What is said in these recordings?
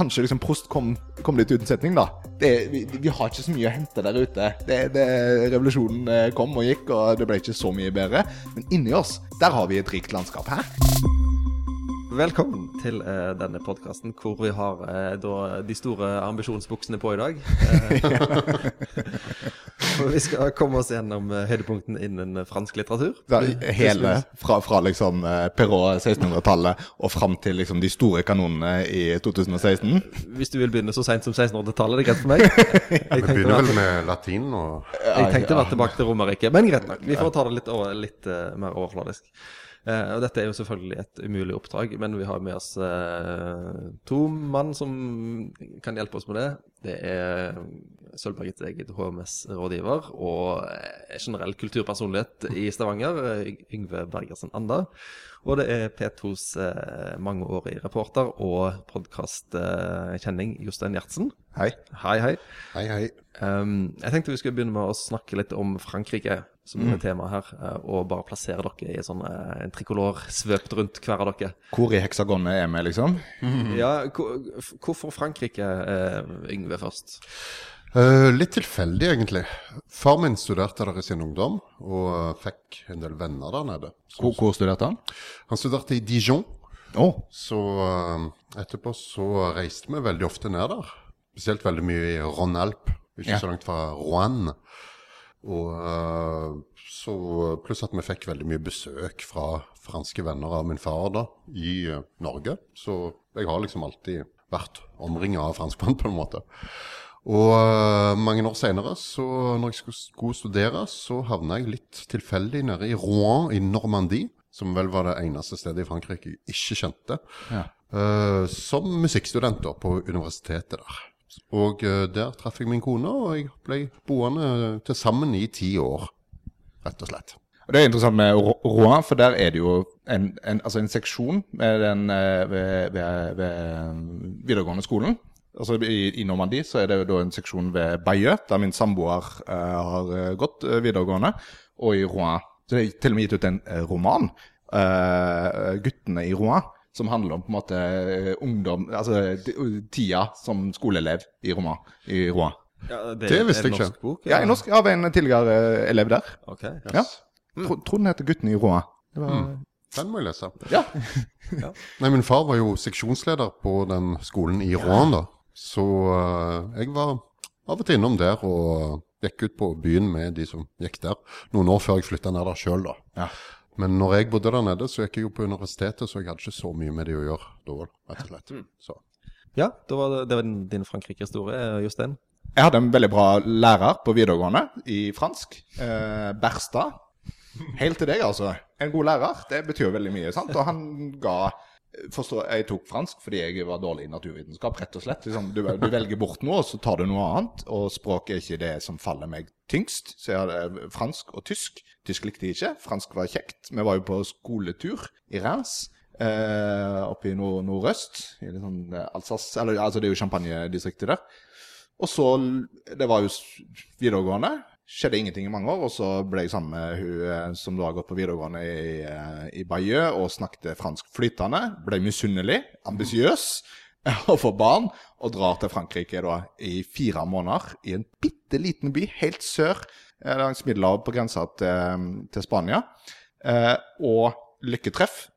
kanskje liksom Prost kom, kom litt uten setning, da. Det, vi, vi har ikke så mye å hente der ute. Det, det, revolusjonen eh, kom og gikk, og det ble ikke så mye bedre. Men inni oss, der har vi et rikt landskap. Hæ? Velkommen til uh, denne podkasten hvor vi har uh, da, de store ambisjonsbuksene på i dag. Uh, vi skal komme oss gjennom høydepunktene innen fransk litteratur. Da, hele, fra, fra liksom Perrault 1600-tallet og fram til liksom de store kanonene i 2016? Hvis du vil begynne så seint som 1600-tallet, det er greit for meg. Jeg vi begynner vel med latin og Jeg tenkte å være tilbake til Romerriket, men greit nok. Vi får ta det litt, litt mer overfladisk. Uh, og dette er jo selvfølgelig et umulig oppdrag, men vi har med oss eh, to mann som kan hjelpe oss med det. Det er Sølvbergets eget HMS-rådgiver og uh, generell kulturpersonlighet i Stavanger, Yngve Bergersen Anda. Og det er P2s mangeårige reporter og podkastkjenning Jostein Gjertsen. Hei. Hei, hei. Hei, hei. Um, jeg tenkte vi skulle begynne med å snakke litt om Frankrike som er mm. tema her, eh, og bare plassere dere i sånn, eh, en trikolor svøpt rundt hver av dere. Hvor i heksagonet er vi, liksom? Mm. Ja, Hvorfor Frankrike, eh, Yngve, først? Uh, litt tilfeldig, egentlig. Far min studerte der i sin ungdom, og fikk en del venner der nede. Så, hvor, hvor, studerte han? Han studerte i Dijon. Oh. Så uh, etterpå så reiste vi veldig ofte ned der. Spesielt veldig mye i Rhône-Alpes, ikke ja. så langt fra Rouen. Og uh, så Pluss at vi fikk veldig mye besøk fra franske venner av min far da, i uh, Norge. Så jeg har liksom alltid vært omringa av franskmenn, på en måte. Og uh, mange år seinere, når jeg skulle studere, så havna jeg litt tilfeldig nede i Rouen i Normandie. Som vel var det eneste stedet i Frankrike jeg ikke kjente. Ja. som musikkstudent på universitetet der. Og uh, der traff jeg min kone, og jeg ble boende til sammen i ti år, rett og slett. Det er interessant med Rouen, for der er det jo en, en, altså en seksjon den, uh, ved, ved, ved, videregående skolen. Altså i, i, Normandie så er det jo en seksjon ved Bayeux, der min samboer uh, har gått videregående, og i Rouen. Så det er til og med gitt ut en roman, 'Guttene i Rouen' som handler om på en måte ungdom Altså tida som skoleelev i Roma. I Roa. Ja, det, det visste jeg ikke. Bok, ja, i norsk av en tidligere eh, elev der. Ok, yes. ja. Mm. Tror den heter 'Gutten i Roa'. Var... Mm. Den må jeg lese. Ja. ja. Nei, Min far var jo seksjonsleder på den skolen i Rouen, da. Så uh, jeg var av og til innom der og gikk ut på byen med de som gikk der. Noen år før jeg flytta ned der sjøl, da. Ja. Men når jeg bodde der nede, så gikk jeg jo på universitetet, så jeg hadde ikke så mye med det å gjøre da, rett og slett. Så. Ja, det var, det var din Frankrike-historie, Jostein. Jeg hadde en veldig bra lærer på videregående i fransk. Eh, Berstad. Helt til deg, altså. En god lærer, det betyr veldig mye. sant? Og han ga forstår, Jeg tok fransk fordi jeg var dårlig i naturvitenskap, rett og slett. Liksom, du, du, velger bort noe, og så tar du noe annet. Og språk er ikke det som faller meg tyngst. Så jeg hadde fransk og tysk. Tysk likte jeg ikke. Fransk var kjekt. Vi var jo på skoletur i Reims. Eh, oppe i nord nordøst. I sånn eh, Alsace, eller, altså Det er jo champagnedistriktet der. Og så Det var jo videregående skjedde ingenting i mange år, og så ble jeg sammen med hun eh, som da har gått på videregående i, eh, i Bayeux og snakket fransk flytende. Ble misunnelig, ambisiøs og får barn, og drar til Frankrike da i fire måneder i en bitte liten by helt sør eh, langs Middelhavet på grensa til, til Spania. Eh, og lykketreff.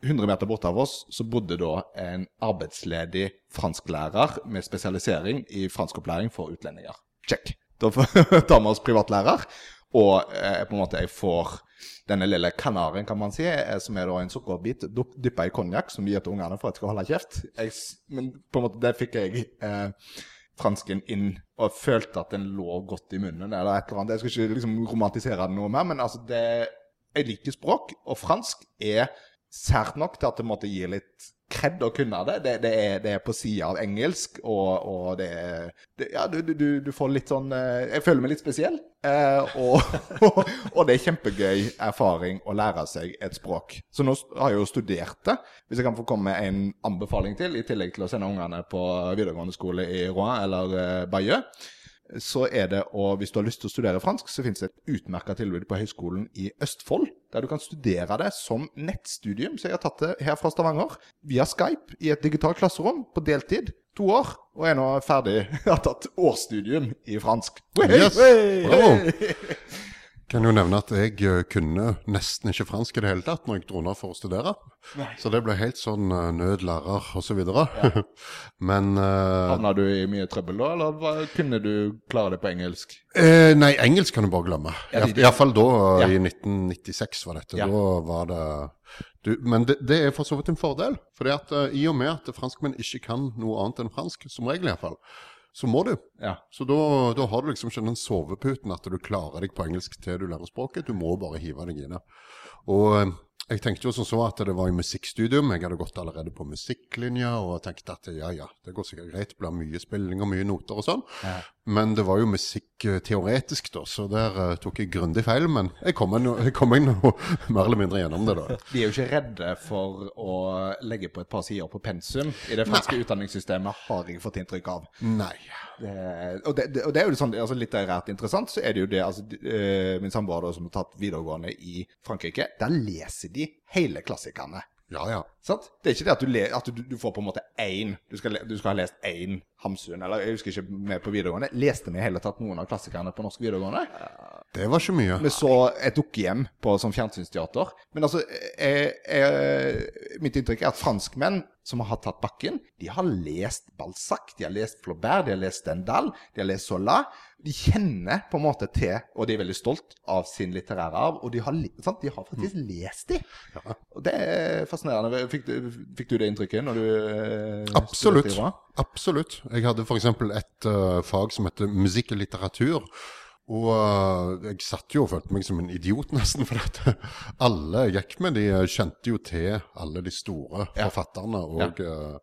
100 meter borte av oss så bodde da en arbeidsledig fransklærer med spesialisering i franskopplæring for utlendinger. Check. Da tar vi oss privatlærer. Og eh, på en måte jeg får denne lille kanaren, kan man si, eh, som er da en sukkerbit dyppa i konjakk, som vi gir til ungene for at de skal holde kjeft. Jeg, men på en måte det fikk jeg eh, fransken inn, og følte at den lå godt i munnen. eller et eller annet. Jeg skal ikke liksom romantisere det noe mer, men altså det, jeg liker språk, og fransk er sært nok til at det måtte gi litt kred å kunne det. Det, det, er, det er, på sida av engelsk, og, og det er Ja, du, du, du, får litt sånn eh, Jeg føler meg litt spesiell. Eh, og, og, og, det er kjempegøy erfaring å lære seg et språk. Så nå har jeg jo studert det. Hvis jeg kan få komme med en anbefaling til, i tillegg til å sende ungene på videregående skole i Rouen eller eh, Bayeux så er det, og hvis du har lyst til å studere fransk, så finnes det et utmerka tilbud på Høgskolen i Østfold, der du kan studere det som nettstudium. Så jeg har tatt det her fra Stavanger via Skype i et digitalt klasserom på deltid. To år, og er nå ferdig. Jeg har tatt årsstudium i fransk. Yes, bravo. Kan jo nevne at jeg eh, kunne nesten ikke fransk i det hele tatt når jeg dro ned for å studere. Så det ble helt sånn uh, nødlærer osv. Ja. Men uh, Havna du i mye trøbbel da, eller hva- kunne du klare det på engelsk? eh, Nei, engelsk kan du bare glemme. Ja, Iallfall da, Ja. i 1996 var dette. Ja. Da var det du, Men det, det er for så vidt en fordel. For eh, i og med at franskmenn ikke kan noe annet enn fransk, som regel iallfall, så må du. Ja. Så da, da har du liksom ikke den soveputen at du klarer deg på engelsk til du lærer språket. Du må bare hive deg i det. Og eh, jeg tenkte jo som så at det var i musikkstudium. Jeg hadde gått allerede på musikklinja og tenkte at ja ja, det går sikkert greit. Det blir mye spilling og mye noter og sånn. Men det var jo musikk eh, teoretisk, da, så der uh, tok jeg grundig feil. Men jeg kom meg nå mer eller mindre gjennom det, da. De er jo ikke redde for å legge på et par sider på pensum i det franske utdanningssystemet, har jeg fått inntrykk av. Nei. Det, og, det, det, og det er jo sånn, altså litterært interessant, så er det jo det altså, eh, Min samboer som har tatt videregående i Frankrike, der leser de hele klassikerne. Ja ja. Sant? Det er ikke det at du, le, at du, du får på en måte én du skal, du skal ha lest én Hamsun, eller jeg husker ikke mer på videregående. Leste vi i hele tatt noen av klassikerne på norsk videregående? Det var ikke mye. Vi så et dukkehjem på sånn fjernsynsteater. Men altså, jeg, jeg, mitt inntrykk er at franskmenn som har tatt bakken, de har lest Balzac, de har lest Flaubert, de har lest Stendal, de har lest Zola. De kjenner på en måte til, og de er veldig stolt av sin litterære arv, og de har, sant? De har faktisk lest de. Og det er fascinerende. Fikk du, fikk du det inntrykket når du eh, Absolutt. Absolutt. Jeg hadde f.eks. et uh, fag som heter musikk og litteratur. Og eh, jeg satt jo og følte meg som en idiot, nesten. For at alle jeg gikk med, de eh, kjente jo til alle de store Ja. forfatterne. Og ja.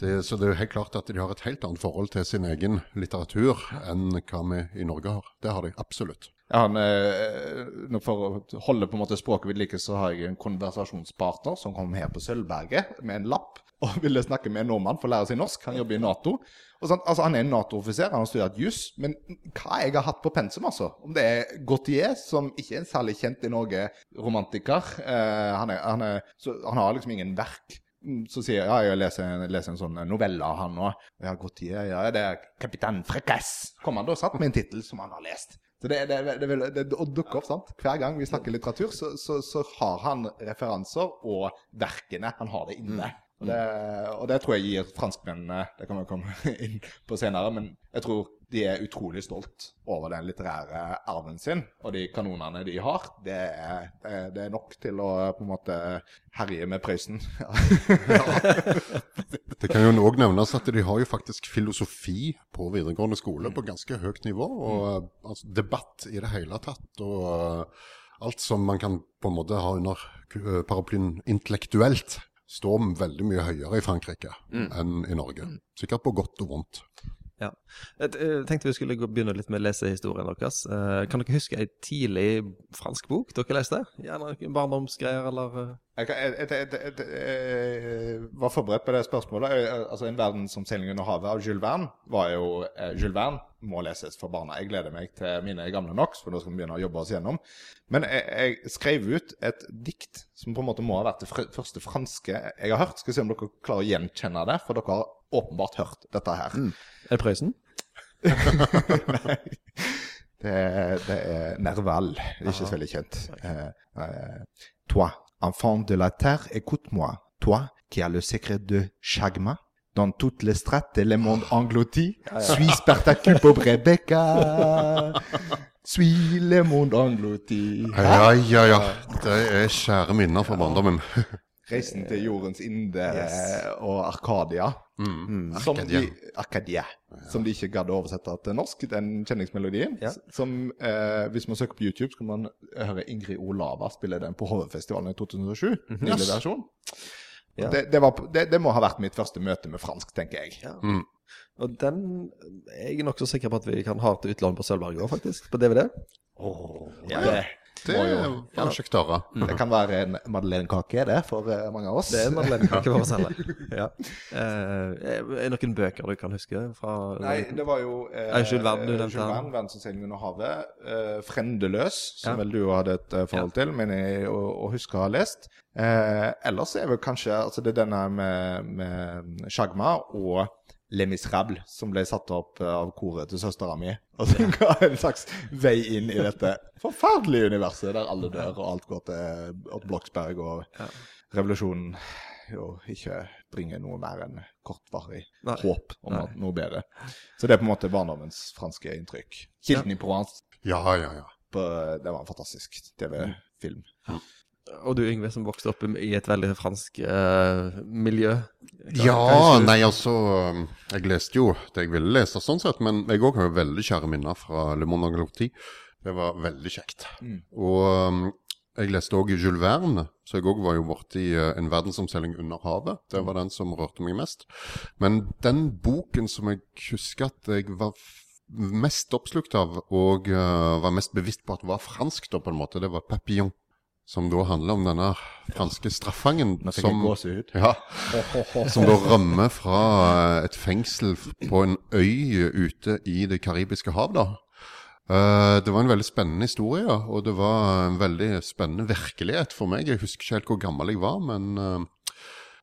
det, Så det er jo helt klart at de har et helt annet forhold til sin egen litteratur enn hva vi i Norge har. Det har de absolutt. Ja, han, eh, for å holde på en måte språket ved like, så har jeg en konversasjonspartner som kom her på Sølvberget med en lapp og ville snakke med en nordmann for å lære seg norsk. Han jobber i Nato. Sånn, altså Han er en Nato-offiser, han har studert juss. Men hva jeg har hatt på pensum, altså Om det er Gautier, som ikke er særlig kjent i Norge, romantiker eh, han, er, han, er, så, han har liksom ingen verk. Mm, Så sier jeg ja, jeg leser, en- leser en sånn novelle av han òg. Ja, Gautier, ja, det er 'Kapitan Frecasse'. Kom han da satt med en tittel som han har lest. Så det, det, det, det dukker opp, sant. Hver gang vi snakker litteratur, så, så, så har han referanser, og verkene, han har det inne. Og, det, og det tror jeg gir franskmennene Det kan vi komme inn på senere, men jeg tror de er utrolig stolt over den litterære arven sin. Og de kanonene de har, det er, det er- nok til å på en måte herje med Prøysen. Det kan jo òg nevnes at de har jo faktisk filosofi på videregående skole på ganske høyt nivå. Og altså, debatt i det hele tatt. Og alt som man kan på en måte ha under paraplyen intellektuelt, står veldig mye høyere i Frankrike enn i Norge. Sikkert på godt og vondt. Ja. Jeg eh, tenkte vi skulle begynne litt med lesehistorien deres. Eh, Kan dere huske ei tidlig fransk bok dere leste? Gjerne barndomsgreier, eller eh, Jeg, jeg, jeg, jeg, jeg, jeg var forberedt på det spørsmålet. Altså, 'En verden som seiling under havet' av Jules Verne var jo eh, Jules Verne må leses for barna. Jeg gleder meg til mine gamle NOx, for nå skal vi begynne å jobbe oss gjennom. Men jeg, jeg skrev ut et dikt som på en måte må ha vært det fr første franske jeg har hørt. Skal vi se om dere klarer å gjenkjenne det, for dere har åpenbart hørt dette her. Er det Prøysen? Det, det er Nerval. Det er ikke så veldig kjent. Eh, eh, toi, enfant de la terre, écoute-moi. Toi, qui as le secret de Chagma. Dans toutes les strates et les mondes engloutis. Suis Spartacus, pauvre Rebecca. Suis les mondes engloutis. Ja, ja, ja. Det er kjære minner fra barndommen. Reisen til jordens inde og Arkadia. Som Arkadia. de, Arkadia. Som de ikke gadd å oversette til norsk, den kjenningsmelodien. Ja. Som eh, Hvis man søker på YouTube, skal man høre Ingrid Olava spille den på HV-festivalen i 2007. Nylig versjon. Ja. Det, det, var, det, det må ha vært mitt første møte med fransk, tenker jeg. Ja. Og den er jeg nokså sikker på at vi kan ha til utlån på Sølvberg òg, faktisk. På DVD. Ja, det, Det må jo ja, kjekt å høre. Det kan være en madeleinekake, det, for eh, mange av oss. Det er madeleinekake for oss alle. Ja. Eh, er det noen bøker du kan huske fra Nei, det var jo eh, Jules Verne, du nevnte Jules. Verne, 'Verdensseiling under havet'. Eh, 'Frendeløs', som Ja. vel du hadde et eh, forhold til, men jeg å, å huske å ha lest. Eh, ellers er vel kanskje altså det er denne med, med Shagma og Les Misrables, som ble satt opp eh, av koret til søstera mi. Og som ga en slags vei inn i dette forferdelige universet der alle dør, og alt går til Odd Bloksberg, og revolusjonen jo ikke bringer noe mer enn kortvarig Nei. håp om Nei. noe bedre. Så det er på en måte barndommens franske inntrykk. 'Kilden i Provence', Ja, ja, ja. på, det var en fantastisk TV-film. Og du, Yngve, som vokste opp i et veldig fransk eh, miljø. Hva- Ja, hva nei, altså Jeg leste jo det jeg ville lese, sånn sett, men jeg òg har jo veldig kjære minner fra Le Monde Anglotti. Det var veldig kjekt. Og um, jeg leste òg Jules Verne, så jeg òg var jo borti uh, en verdensomseiling under havet. Det var den som rørte meg mest. Men den boken som jeg husker at jeg var mest oppslukt av, og uh, var mest bevisst på at var fransk, da, på en måte, det var 'Papillon'. Som da handler om denne franske straffangen som ja, som da rømmer fra et fengsel på en øy ute i det karibiske hav, da. Eh, det var en veldig spennende historie, og det var en veldig spennende virkelighet for meg. Jeg husker ikke helt hvor gammel jeg var, men eh,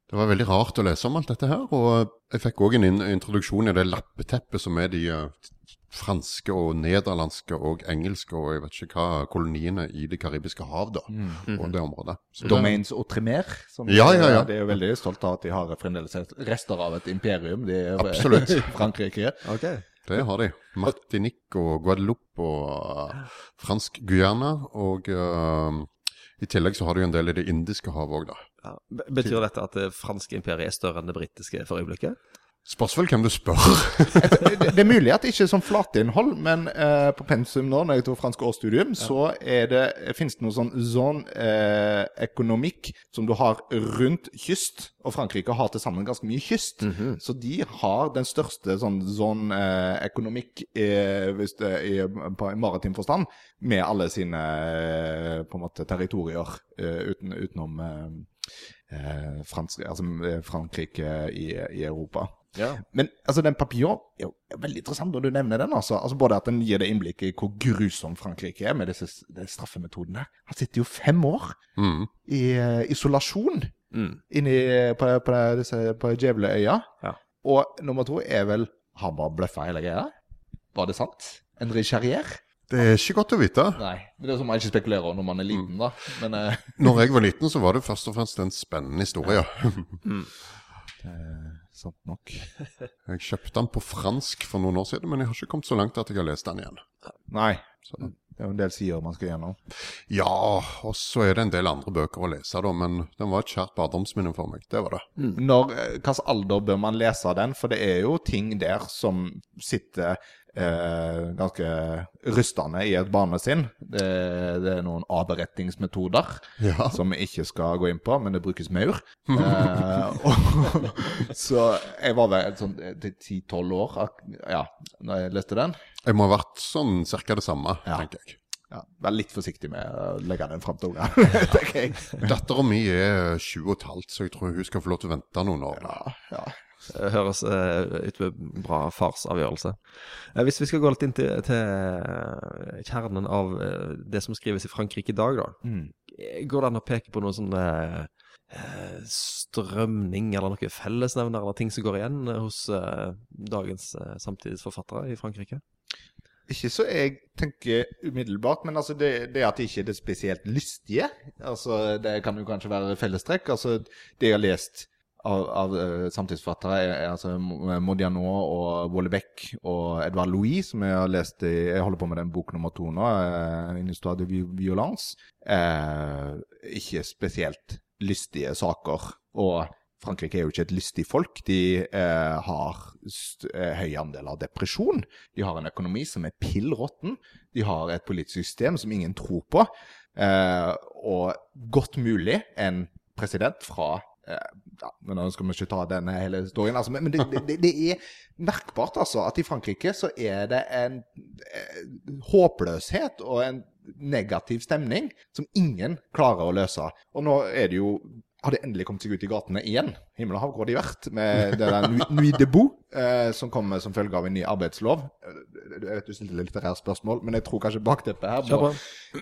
det var veldig rart å lese om alt dette her. Og jeg fikk òg en introduksjon i det lappeteppet som er de eh, franske og nederlandske og engelske og jeg vet ikke hva koloniene i det karibiske hav, da. Og det området. Så det- Domains og Trimer. som- Ja, ja, ja. De er jo veldig stolt av at de har fremdeles rester av et imperium. De er Absolutt. Frankrike. Okay. Det har de. Martinique og Guadeloupe og uh, fransk Guyana. Og uh, i tillegg så har de jo en del i det indiske havet òg, da. Ja. Betyr dette at det franske imperiet er større enn det britiske for øyeblikket? Spørs vel hvem du spør. det, det er mulig at det ikke er sånn flateinnhold, men eh, på pensum nå, når jeg tok fransk årsstudium, så er det, finnes det noe sånn zone eh, economic som du har rundt kyst. Og Frankrike har til sammen ganske mye kyst. Så de har den største sånn zone eh, economic eh, hvis det er på maritim forstand, med alle sine eh, på en måte territorier eh, uten, utenom eh, eh, fransk, altså, Frankrike i, i Europa. Ja. Men altså, den papillon er jo er veldig interessant når du nevner den. altså. altså både at den gir det innblikk i hvor grusom Frankrike er med disse disse straffemetodene. Han sitter jo fem år Mm. i uh, isolasjon Mm. inni, på, på, disse, på Djevleøya. Ja. Og nummer to er vel Har han bare bløffa hele greia? Var det sant? Henri Charrière? Det er ikke godt å vite. Nei. Men det er som man ikke spekulerer når man er liten, da. Men uh... Når jeg var liten, så var det først og fremst en spennende historie. eh, sant nok. Jeg kjøpte den på fransk for noen år siden, men jeg har ikke kommet så langt at jeg har lest den igjen. Nei. Så. Det er jo en del sider man skal gjennom. Ja, og så er det en del andre bøker å lese, da, men den var et kjært barndomsminne for meg. Det var det. Når, eh, hvilken alder bør man lese den? For det er jo ting der som sitter eh, ganske rystende i et barnesinn. Det, det er noen avberetningsmetoder Ja. som vi ikke skal gå inn på, men det brukes maur. Eh, og, så jeg var vel sånn ti-tolv år ja, når jeg leste den. Jeg må ha vært sånn cirka det samme, Ja. tenker jeg. Ja, Vær litt forsiktig med å legge den fram til ungene. Dattera mi er sju og et halvt, så jeg tror hun skal få lov til å vente noen år. Ja, ja. Det høres uh, ut som en bra farsavgjørelse. Eh, hvis vi skal gå litt inn til, til eh, kjernen av eh, det som skrives i Frankrike i dag, da. Mm. Går det an å peke på noen sånne eh, strømning eller noen fellesnevner eller ting som går igjen eh, hos eh, dagens eh, samtidsforfattere i Frankrike? Ikke så jeg tenker umiddelbart, men altså det, det at det ikke er det spesielt lystige altså Det kan jo kanskje være fellestrekk. altså Det jeg har lest av, av eh, samtidsforfattere, er, altså Modiano og Wollebeck og Edvard Louis, som jeg har lest i Jeg holder på med den bok nummer to nå, uh, 'Une histoire de violence'. Eh, ikke spesielt lystige saker. Og Frankrike er jo ikke et lystig folk. De eh, har eh, høy andel av depresjon. De har en økonomi som er pill råtten. De har et politisk system som ingen tror på. Eh, og godt mulig en president fra eh, ja, men Nå skal vi ikke ta denne hele historien, altså, men, det, det, det er merkbart altså, at i Frankrike så er det en eh, håpløshet og en negativ stemning som ingen klarer å løse. Og nå er det jo har de endelig kommet seg ut i gatene igjen. Himmel og hav, hvor har de vært? Med det der Nuit de debout, eh, som kommer som følge av en ny arbeidslov. Jeg vet du stilte litt litterære spørsmål, men jeg tror kanskje bakteppet her Kjør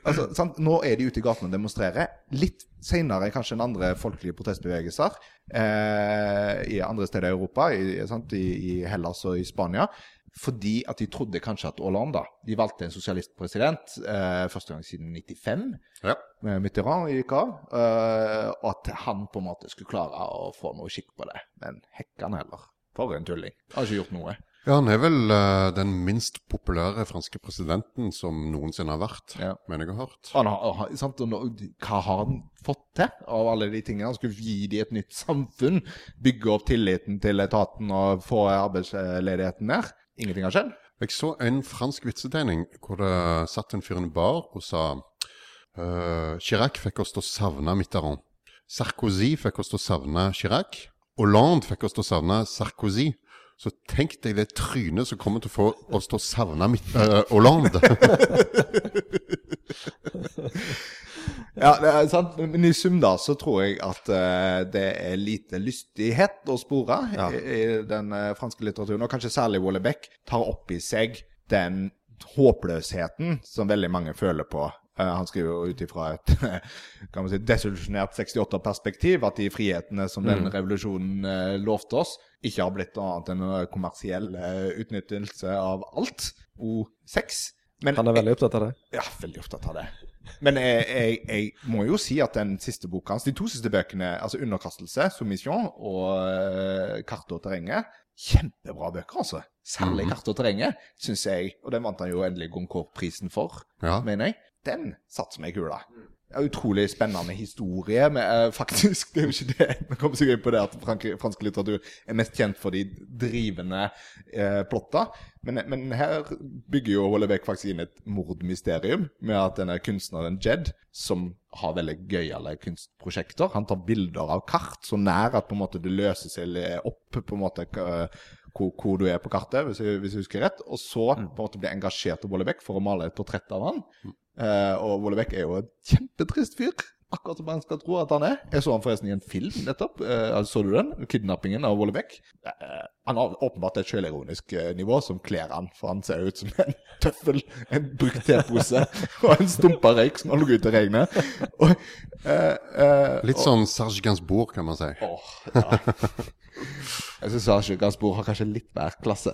altså, sant? Nå er de ute i gatene og demonstrerer. Litt senere kanskje enn andre folkelige protestbevegelser eh, i andre steder i Europa, i, sant? I, i Hellas og i Spania. Fordi at de trodde kanskje at Hollande De valgte en sosialistpresident eh, første gang siden 95 Ja. Mitterrand gikk av, eh, og at han på en måte skulle klare å få noe skikk på det. Men hekkan heller. For en tulling. Har ikke gjort noe. Ja, han er vel uh, den minst populære franske presidenten som noensinne har vært, Ja. mener jeg har hørt. Han har, sant? Og hva har han fått til av alle de tingene? Han skulle gi dem et nytt samfunn, bygge opp tilliten til etaten og få arbeidsledigheten ned. Ingenting har skjedd. Jeg så en fransk vitsetegning hvor det satt en fyr i en bar og sa uh, Chirac fikk oss til å savne Mitterrand. Sarkozy fikk oss til å savne Chirac. Hollande fikk oss til å savne Sarkozy. Så tenk deg det trynet som kommer til å få oss til å savne Mitt uh, Hollande. Ja, det er sant. Men i sum da, så tror jeg at uh, det er lite lystighet å spore Ja. i, i den uh, franske litteraturen. Og kanskje særlig Wollebeck tar opp i seg den håpløsheten som veldig mange føler på. Eh, han skriver jo ut ifra et kan man si, desillusjonert 68-perspektiv at de frihetene som den revolusjonen eh, lovte oss, ikke har blitt noe annet enn en kommersiell eh, utnyttelse av alt. O6. Men Han er veldig opptatt av det. ja, veldig opptatt av det. Men jeg, jeg, jeg må jo si at den siste boka hans, de to siste bøkene, altså 'Underkastelse', 'Submission' og 'Kart og terrenget', kjempebra bøker, altså. Særlig 'Kart og terrenget', syns jeg. Og den vant han jo endelig Goncourt-prisen for, Ja. mener jeg. Den satt som i kula. Utrolig spennende historie. Men, eh, faktisk, det er jo ikke det Vi kommer sikkert inn på det at frank, fransk litteratur er mest kjent for de drivende eh, plotta. Men, men her bygger jo Hollebekk faktisk inn et mordmysterium med at denne kunstneren Jed, som har veldig gøyale kunstprosjekter Han tar bilder av kart så nær at på en måte det løser seg opp på en måte hvor, hvor du er på kartet, hvis jeg, hvis jeg husker rett. Og så på en måte blir engasjert av Vollebekk for å male et portrett av han. Uh, og Vollebekk er jo en kjempetrist fyr. Akkurat som man skal tro at han er. Jeg så han forresten i en film nettopp. Eh, altså, så du den? 'Kidnappingen av Vollebekk'. Eh, han har åpenbart et sjølironisk eh, nivå som kler han, for han ser ut som en tøffel, en brukt tepose og en stumpa røyk som har ligget ute i regnet. Og, eh, eh, Litt sånn Serge Gainsbourg, kan man si. Åh, ja. Jeg syns Serge bord har kanskje litt mer klasse.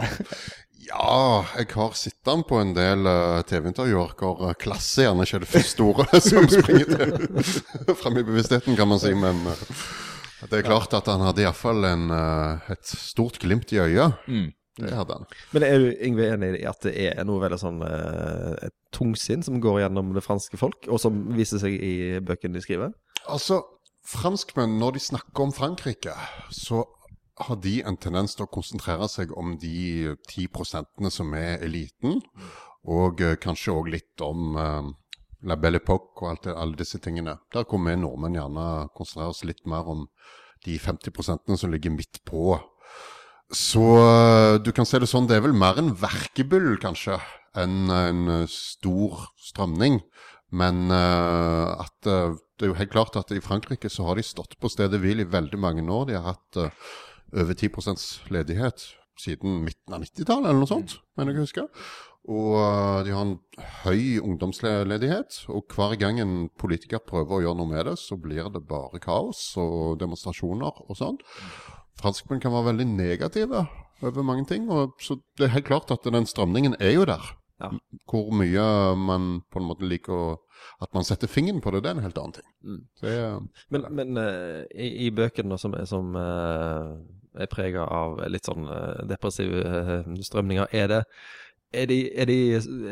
Ja, jeg har sett han på en del eh, TV-intervjuer hvor eh, klasse gjerne ikke er det første ordet som springer til frem i bevisstheten, kan man si. Men eh, det er klart at han hadde iallfall uh, et stort glimt i øyet. Det hadde han. Men er du Yngve, enig i at det er noe veldig sånn et tungsinn som går gjennom det franske folk, og som viser seg i bøkene de skriver? Altså, franskmenn, når de snakker om Frankrike, så har de en tendens til å konsentrere seg om de 10 prosentene som er eliten, og eh, kanskje òg litt om eh, La Belle Époque og det, alle disse tingene. Der kommer vi nordmenn gjerne konsentrere oss litt mer om de 50 prosentene som ligger midt på. Så eh, du kan se det sånn, det er vel mer en verkebyll, kanskje, enn en stor strømning. Men uh, at det er jo helt klart at i Frankrike så har de stått på stedet hvil i veldig mange år. De har hatt eh, over 10% ledighet siden midten av 90-tallet, eller noe sånt, mener jeg å huske. Og eh, de har en høy ungdomsledighet. Og hver gang en politiker prøver å gjøre noe med det, så blir det bare kaos og demonstrasjoner og sånn. Franskmenn kan være veldig negative over mange ting. Og så det er helt klart at den strømningen er jo der. Ja. Hvor mye man på en måte liker å At man setter fingeren på det, det er en helt annen ting. Mm. Det er, Men, men eh, i, i bøkene som, som eh, er prega av litt sånn eh, depressive eh, strømninger, er det er de, er de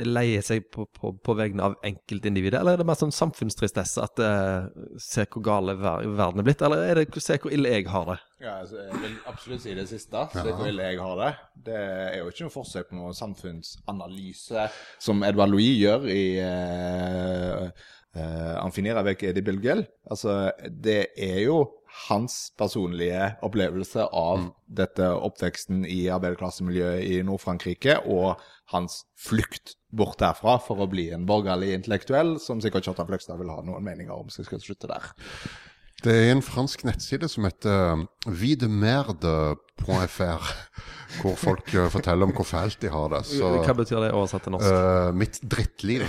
leie seg på, på, på vegne av enkeltindividet, eller er det mer sånn samfunnstristesse at uh, Se hvor gale ver verden er blitt, eller er det se hvor ille jeg har det? Ja, altså, jeg vil absolutt si det siste. Se hvor ille jeg har det. Det er jo ikke noe forsøk på noen samfunnsanalyse som Edvard Louis gjør i uh, uh, Amfinir avec Eddie Bilgel. Altså, det er jo hans personlige opplevelse av dette oppveksten i arbeiderklassemiljøet i Nord-Frankrike, og hans flukt bort derfra for å bli en borgerlig intellektuell, som sikkert Kjartan Fløgstad vil ha noen meninger om, så jeg skal slutte der. Det er en fransk nettside som heter videmerde.fr, hvor folk eh, forteller om hvor fælt de har det. Så Hva betyr det oversatt til norsk? Uh, mitt drittliv.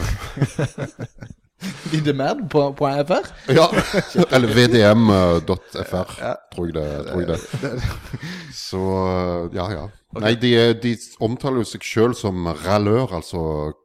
Videmerd på, på FR? Ja, eller vdm.fr, tror jeg det. Tror jeg det. Så ja, ja, ja. Nei, de, de omtaler jo seg sjøl som rallør, altså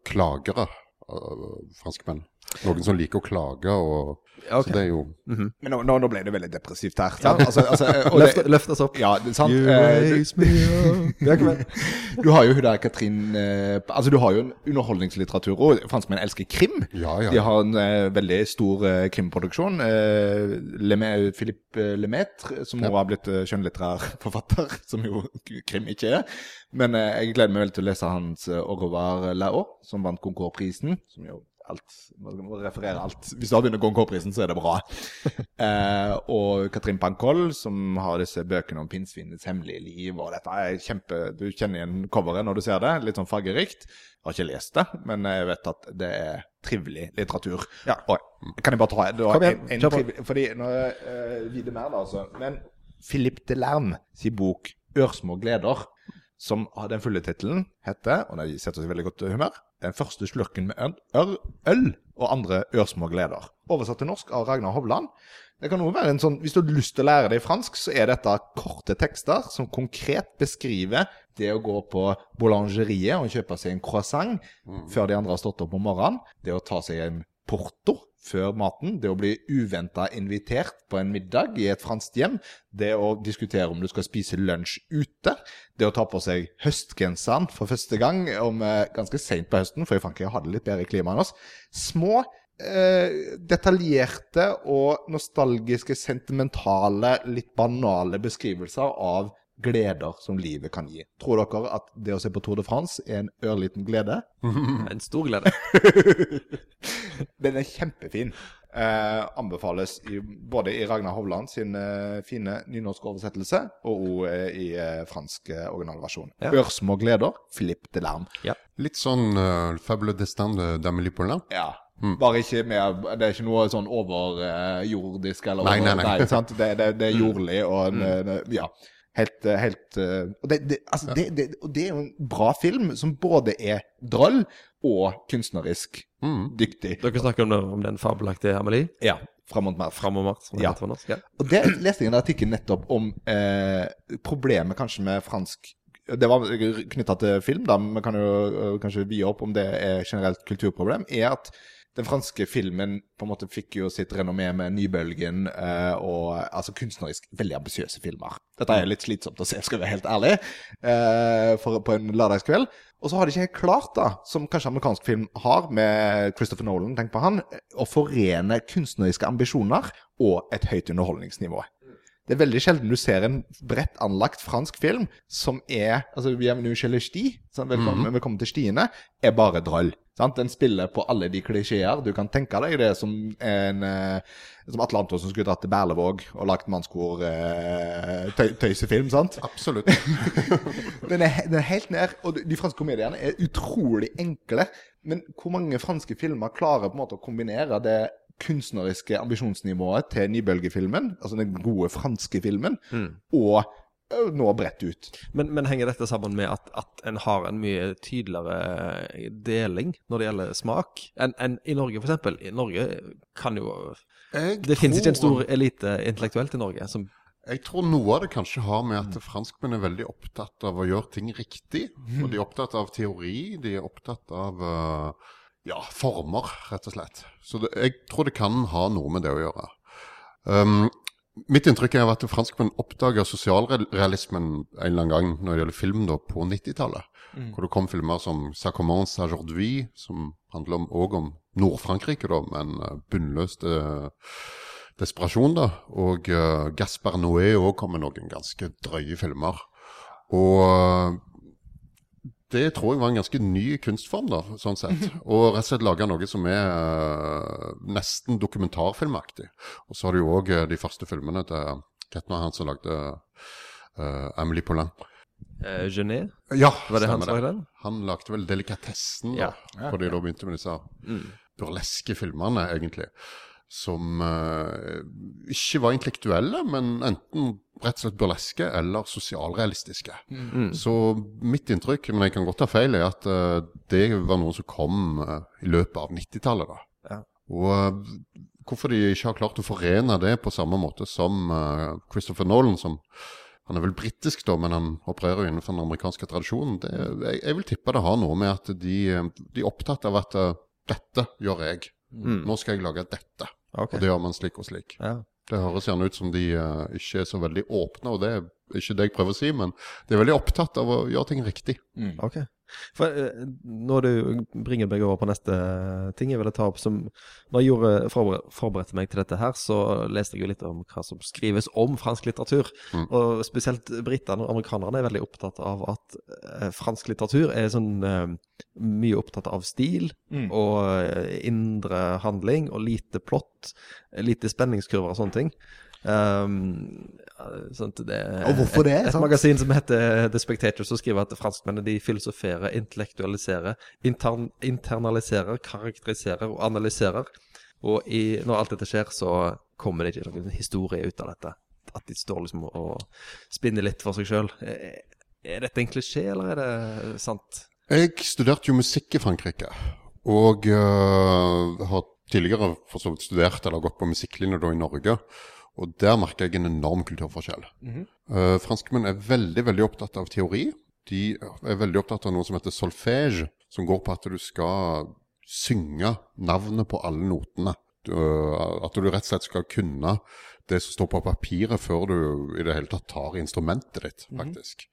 klagere, eh, franskmenn. Noen som liker å klage, og Okay. så det er jo Men nå, nå, nå ble det veldig depressivt her. Ja. Altså, altså, og det, Løft, løft oss opp. ja, det er sant. You Eh, du, raise me up. Ja, du har jo hun der Katrin eh, Altså, du har jo en underholdningslitteratur, og franskmenn elsker krim. Ja, ja. De har en uh, veldig stor uh, krimproduksjon. Eh, Lemay, Philippe eh, Lemaitre, som nå har blitt uh, skjønnlitterær forfatter, som jo krim ikke er. Men eh, jeg gleder meg veldig til å lese hans uh, Au revoir Lao, som vant Concours-prisen, Som jo alt Man må referere alt. Hvis du har vunnet Goncourt-prisen, så er det bra. eh, og Katrin Pankol, som har disse bøkene om pinnsvinets hemmelige liv. Og dette er kjempe Du kjenner igjen coveret når du ser det. Litt sånn fargerikt. Jeg har ikke lest det, men jeg vet at det er trivelig litteratur. Ja. Og, kan jeg bare ta da, Kom igjen, en, en trivelig, Fordi nå uh, Vide mer, da, altså. Men Philippe Delerme sin bok 'Ørsmå gleder', som den fulle tittelen, heter, og det setter oss i veldig godt humør, 'Den første slurken med øl, og andre ørsmå gleder'. Oversatt til norsk av Ragnar Hovland. Det kan også være en sånn, Hvis du har lyst til å lære deg fransk, så er dette korte tekster som konkret beskriver det å gå på boulangeriet og kjøpe seg en croissant før de andre har stått opp om morgenen. Det å ta seg en porto før maten. Det å bli uventa invitert på en middag i et fransk hjem. Det å diskutere om du skal spise lunsj ute. Det å ta på seg høstgenseren for første gang om eh, ganske seint på høsten, for i Frankrike har det litt bedre klima enn oss. Små eh, detaljerte og nostalgiske, sentimentale, litt banale beskrivelser av gleder som livet kan gi. Tror dere at det å se på Tour de France er en ørliten glede? En stor glede. Den er kjempefin. Eh, anbefales i, både i Ragnar Hovland sin eh, fine nynorske oversettelse, og også, eh, i eh, fransk eh, originalversjon. Ja. Ørsmå gleder, Philippe Ja. litt sånn uh, Fable destin de d'Amélie Poulain. Ja. Bare ikke mer Det er ikke noe sånn overjordisk eller Nei, nei, nei. sant? Det, det, det er jordlig og eh, Ja. Helt, helt Og det, det, altså, det, det, og det er jo en bra film som både er drøll og kunstnerisk Mm. dyktig. Dere snakker om, om den fabelaktige Amelie? Ja. Fram mot mer. Fram og mars, som det Ja. heter på norsk. Ja. Og det leste jeg en artikkel nettopp om eh, problemet kanskje med fransk Det var knytta til film, da, men vi kan jo eh, kanskje vie opp om det er generelt kulturproblem. Er at den franske filmen på en måte fikk jo sitt renommé med Nybølgen eh, og altså kunstnerisk veldig ambisiøse filmer. Dette er litt slitsomt å se, skal jeg være helt ærlig, eh, for, på en lørdagskveld. Og så har de ikke helt klart, da, som kanskje amerikansk film har, med Christopher Nolan, tenk på han, å forene kunstneriske ambisjoner og et høyt underholdningsnivå. Det er veldig sjelden du ser en bredt anlagt fransk film som er altså Bienvenue chez les sti, sånn, velkommen, velkommen til stiene, er bare drøll. Sant? Den spiller på alle de klisjeer du kan tenke deg. Det er som en eh, Som Atle Antonsen skulle dratt til Berlevåg og lagt mannskor eh, tøy, tøysefilm, sant? Absolutt. Den er, den er helt ned. Og de franske komediene er utrolig enkle. Men hvor mange franske filmer klarer på en måte å kombinere det kunstneriske ambisjonsnivået til nybølgefilmen, altså den gode franske filmen, og nå bredt ut? Men, men henger dette sammen med at, at en har en mye tydeligere eh, deling når det gjelder smak, enn en i Norge, f.eks.? I Norge kan jo Jeg Det finnes ikke en stor elite intellektuelt i Norge som Jeg tror noe av det kanskje har med at franskmenn er veldig opptatt av å gjøre ting riktig. Og de er opptatt av teori, de er opptatt av eh, ja, former, rett og slett. Så det, jeg tror det kan ha noe med det å gjøre. Um, mitt inntrykk er at franskmenn oppdaga sosialrealismen en eller annen gang når det gjelder film da, på 90-tallet. Hvor det kom filmer som Ça commence aujourd'hui, som handler om, også om Nord-Frankrike, da, med en bunnløs eh, desperasjon, da. Og uh, Gaspar Noé òg kom med noen ganske drøye filmer. Og eh, det tror jeg var en ganske ny kunstform, da, sånn sett. Og rett og slett lage noe som er uh, nesten dokumentarfilmaktig. Og så har du jo òg de første filmene til Ketner, han som lagde uh, Emily Poulain. Eh, Genet, Ja, var det han stemmer som lagde den? Han lagde vel Delikatessen, da, Ja. fordi da begynte med disse burleske filmene, egentlig. Som uh, ikke var intellektuelle, men enten rett og slett burleske eller sosialrealistiske. Så mitt inntrykk, men jeg kan godt ta feil, er at uh, det var noen som kom uh, i løpet av 90-tallet. Ja. Og hvorfor de ikke har klart å forene det på samme måte som Christopher Nolan, som han er vel britisk, da, men han opererer jo innenfor den amerikanske tradisjonen. Det, jeg, jeg vil tippe det har noe med at de, de er opptatt av at dette gjør jeg. Nå skal jeg lage dette. Okay. Og det gjør man slik og slik. Ja. Det høres gjerne ut som de uh, ikke er så veldig åpne, og det er ikke det jeg prøver å si, men de er veldig opptatt av å gjøre ting riktig. Ok. For eh, når du bringer meg over på neste ting jeg ville ta opp som Når jeg gjorde, forber forberedte meg til dette her, så leste jeg jo litt om hva som skrives om fransk litteratur. Og spesielt britene og amerikanerne er veldig opptatt av at eh, fransk litteratur er sånn eh, mye opptatt av stil og eh, indre handling og lite plott, lite spenningskurver og sånne ting. Um, at det, Og hvorfor det, Et, et magasin som heter The Spectator, som skriver at franskmennene de filosoferer, intellektualiserer, intern, internaliserer, karakteriserer og analyserer. Og i, når alt dette skjer, så kommer det ikke noen historie ut av dette. At de står liksom og spinner litt for seg sjøl. Er, er dette en klisjé, eller er det sant? Jeg studerte jo musikk i Frankrike, og uh, har tidligere for så vidt studert eller gått på musikklinje da i Norge. Og der merker jeg en enorm kulturforskjell. Eh, franskmenn er veldig veldig opptatt av teori. De er veldig opptatt av noe som heter solfège, som går på at du skal synge navnet på alle notene. Du, øh, at du rett og slett skal kunne det som står på papiret før du i det hele tatt tar instrumentet ditt, faktisk.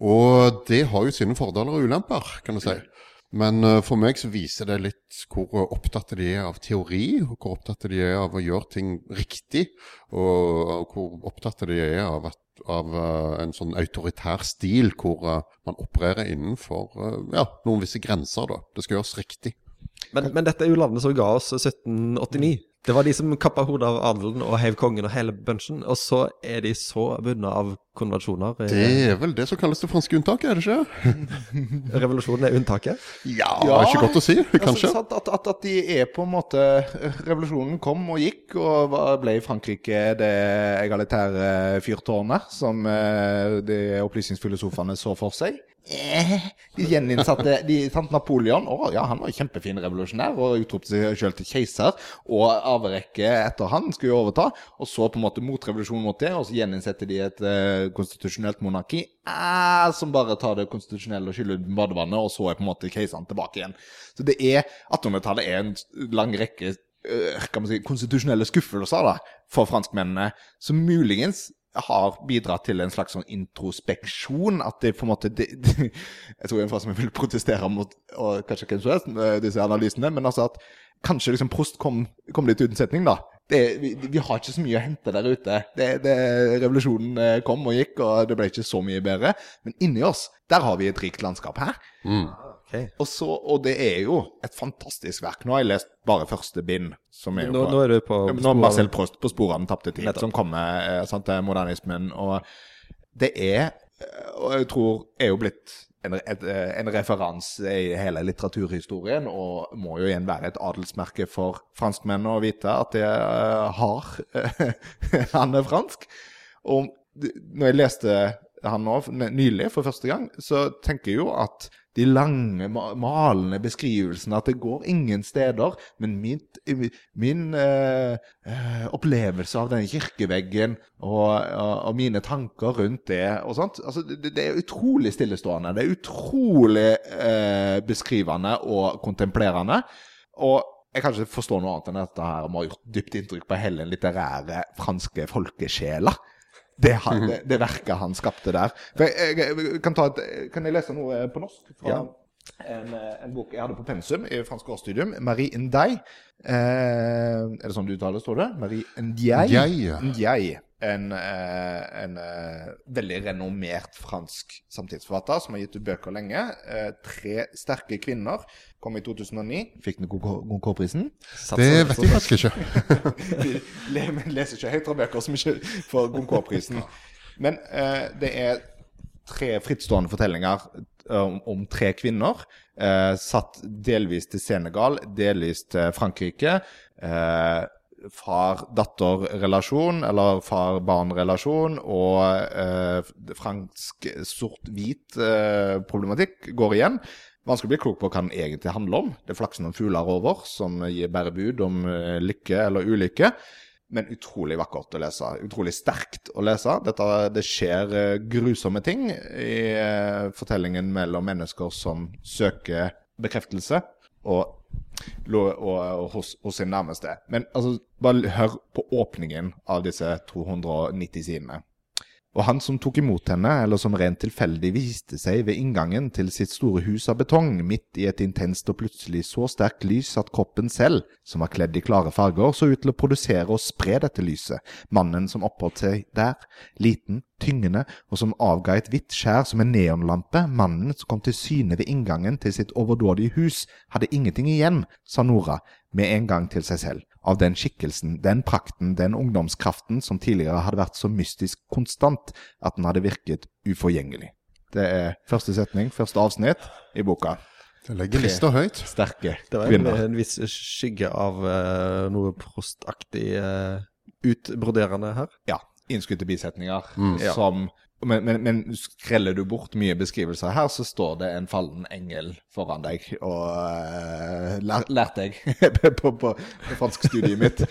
Og det har jo sine fordeler og ulemper, kan du si. Men eh, for meg så viser det litt hvor opptatt de er av teori, og hvor opptatt de er av å gjøre ting riktig, og hvor opptatt de er av, at, av eh, en sånn autoritær stil hvor eh, man opererer innenfor ja, noen visse grenser. da. Det skal gjøres riktig. Men, men dette er jo landet som ga oss 1789. Det var de som kappa hodet av adelen og heiv kongen og hele bunchen. Og så er de så bundet av konvensjoner. Det er vel det som kalles det franske unntaket, er det ikke? Revolusjonen er unntaket. Ja, det er ikke godt å si, kanskje. Altså, at, at, at de er på en måte Revolusjonen kom og gikk, og ble i Frankrike det egalitære fyrtårnet som eh, de opplysningsfilosofene så for seg. Eh, De gjeninnsatte de, sant, Napoleon. Å ja, han var kjempefin revolusjonær og utropte seg selv til keiser. Og arverekket etter han skulle jo overta. Og så på en måte motrevolusjon mot det, og så gjeninnsetter de et eh, konstitusjonelt monarki eh, som bare tar det konstitusjonelle og skyller ut badevannet, og så er på en måte keiseren tilbake igjen. Så det er 1800-tallet er en lang rekke øh, kan man si, konstitusjonelle skuffelser da, for franskmennene, som muligens har bidratt til en slags sånn introspeksjon. At det på en måte de, de, Jeg tror en fra som vil protestere mot og kanskje hvem som helst, disse analysene, men altså at kanskje liksom Prost kom, kom litt uten setning, da. Det, vi, vi har ikke så mye å hente der ute. Det, det, revolusjonen eh, kom og gikk, og det ble ikke så mye bedre. Men inni oss, der har vi et rikt landskap her. Og, så, og det er jo et fantastisk verk. Nå har jeg lest bare første bind. Som er jo Nå, på- nå er du på ja, nå Marcel Prost på sporet av den tapte tid, Nettopp. som kommer eh, sant, til modernismen. Og det er, eh, og jeg tror, er jo blitt en, et, eh, en referanse i hele litteraturhistorien, og må jo igjen være et adelsmerke for franskmennene å vite at det eh, har Han er fransk. Og når jeg leste han nå nylig for første gang, så tenker jeg jo at de lange, malende beskrivelsene at det går ingen steder, men min, min eh, eh, opplevelse av denne kirkeveggen og, og, og mine tanker rundt det og sånt altså, det, det er utrolig stillestående. Det er utrolig eh, beskrivende og kontemplerende. Og jeg kan ikke forstå noe annet enn at dette her må ha gjort dypt inntrykk på hele den litterære franske folkesjela. Det, han, det, det verket han skapte der. Jeg, jeg, kan, ta et, kan jeg lese noe på norsk? Fra Ja. en, eh, en bok jeg hadde på pensum i fransk årsstudium. Marie Ndei. Eh, er det sånn du uttaler, står det? Marie Ndiaye. Ndiaye. En, eh, en eh, veldig renommert fransk samtidsforfatter som har gitt ut bøker lenge. Eh, 'Tre sterke kvinner' kom i 2009. Fikk den Goncourt-prisen. Det vet jeg faktisk ikke. Vi leser ikke høyt fra bøker som ikke får Goncourt-prisen. Men eh, det er tre frittstående fortellinger om, om tre kvinner. Eh, satt delvis til Senegal, delvis til Frankrike. Eh, far-datter-relasjon, eller far-barn-relasjon, og eh, fransk sort-hvit eh, går igjen. Vanskelig å bli klok på hva den egentlig handler om. Det er flaksen om fugler over, som gir bærer bud om eh, lykke eller ulykke. Men utrolig vakkert å lese. Utrolig sterkt å lese. Dette, det skjer eh, grusomme ting i eh, fortellingen mellom mennesker som søker bekreftelse, og, og, og hos, hos sin nærmeste. Men altså, bare hør på åpningen av disse 290 sidene. Og han som tok imot henne, eller som rent tilfeldig viste seg ved inngangen til sitt store hus av betong, midt i et intenst og plutselig så sterkt lys at kroppen selv, som var kledd i klare farger, så ut til å produsere og spre dette lyset. Mannen som oppholdt seg der, liten, tyngende, og som avga et hvitt skjær som en neonlampe, mannen som kom til syne ved inngangen til sitt overdådige hus, hadde ingenting igjen, sa Nora, med en gang til seg selv av den skikkelsen, den prakten, den ungdomskraften som tidligere hadde vært så mystisk konstant at den hadde virket uforgjengelig. Det er første setning, første avsnitt i boka. Det legger lista høyt. Sterke Det var en, en viss skygge av uh, noe prostaktig uh, utbroderende her. Ja, innskutte bisetninger mm. som men, men, men skreller du bort mye beskrivelser her, så står det en fallen engel foran deg. Og uh, lær, lærte jeg på, på, på franskstudiet mitt.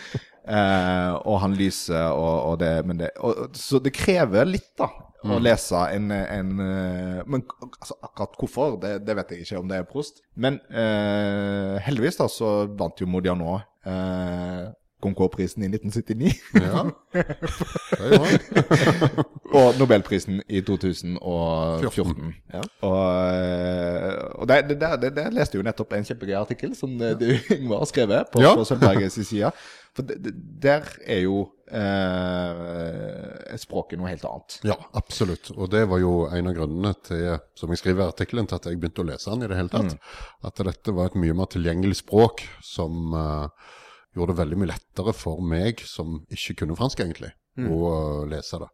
Uh, og han lyser og, og det Men det og, Så det krever litt, da. Å lese en, en eh, Men altså, akkurat hvorfor, det, det vet jeg ikke om det er Prost. Men uh, heldigvis da så vant jo Modiano uh, Goncourt-prisen i 1979. Ja. Og Nobelprisen i 2014. Ja. Og, eh, og det, det, det, det, leste jo nettopp en kjempegøy artikkel som ja. du, Yngvar, har skrevet på, Ja. på Sølvbergets side. For der er jo eh, språket noe helt annet. Ja, absolutt. Og det var jo en av grunnene til, som jeg skriver i artikkelen, til at jeg begynte å lese den i det hele tatt. At dette var et mye mer tilgjengelig språk som eh, gjorde det veldig mye lettere for meg, som ikke kunne fransk egentlig, å eh, lese det.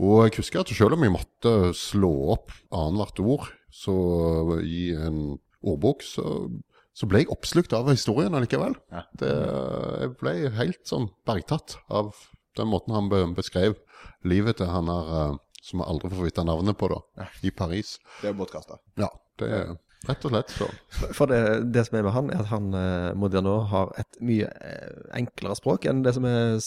Og jeg husker at selv om jeg måtte slå opp annethvert ord så i en ordbok, så, så ble jeg oppslukt av historien allikevel. Ja. Det, jeg ble helt sånn bergtatt av den måten han beskrev livet til han her eh, som vi aldri får vite navnet på, da, i Paris. Det er bortkasta. Ja, det er rett og slett så. For det, det som er med han, er at han eh, Modiano har et mye eh, enklere språk enn det som er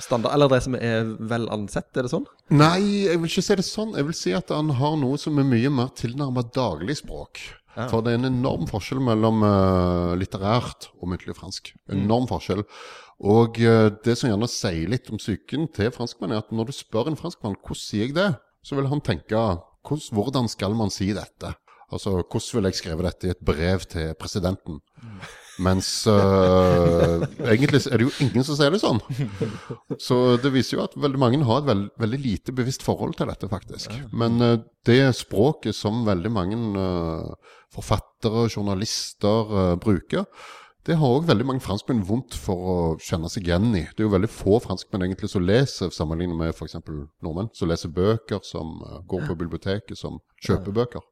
standard, eller det som er vel ansett, er det sånn? Nei, jeg vil ikke si det sånn. Jeg vil si at han har noe som er mye mer tilnærmet dagligspråk. Ja. For det er en enorm forskjell mellom uh, litterært og muntlig fransk. Enorm forskjell. Og uh, det som gjerne sier litt om psyken til franskmenn, er at når du spør en franskmann hvordan sier jeg det, så vil han tenke hvordan, hvordan skal man si dette? Altså, hvordan vil jeg skrive dette i et brev til presidenten? Mens eh, egentlig er det jo ingen som sier det sånn. Så det viser jo at veldig mange har et veld, veldig lite bevisst forhold til dette, faktisk. Men eh, det språket som veldig mange eh, forfattere, journalister bruker, det har òg veldig mange franskmenn vondt for å kjenne seg igjen i. Det er jo veldig få franskmenn egentlig som leser, sammenlignet med f.eks. nordmenn, som leser bøker, som går på biblioteket, som kjøper bøker.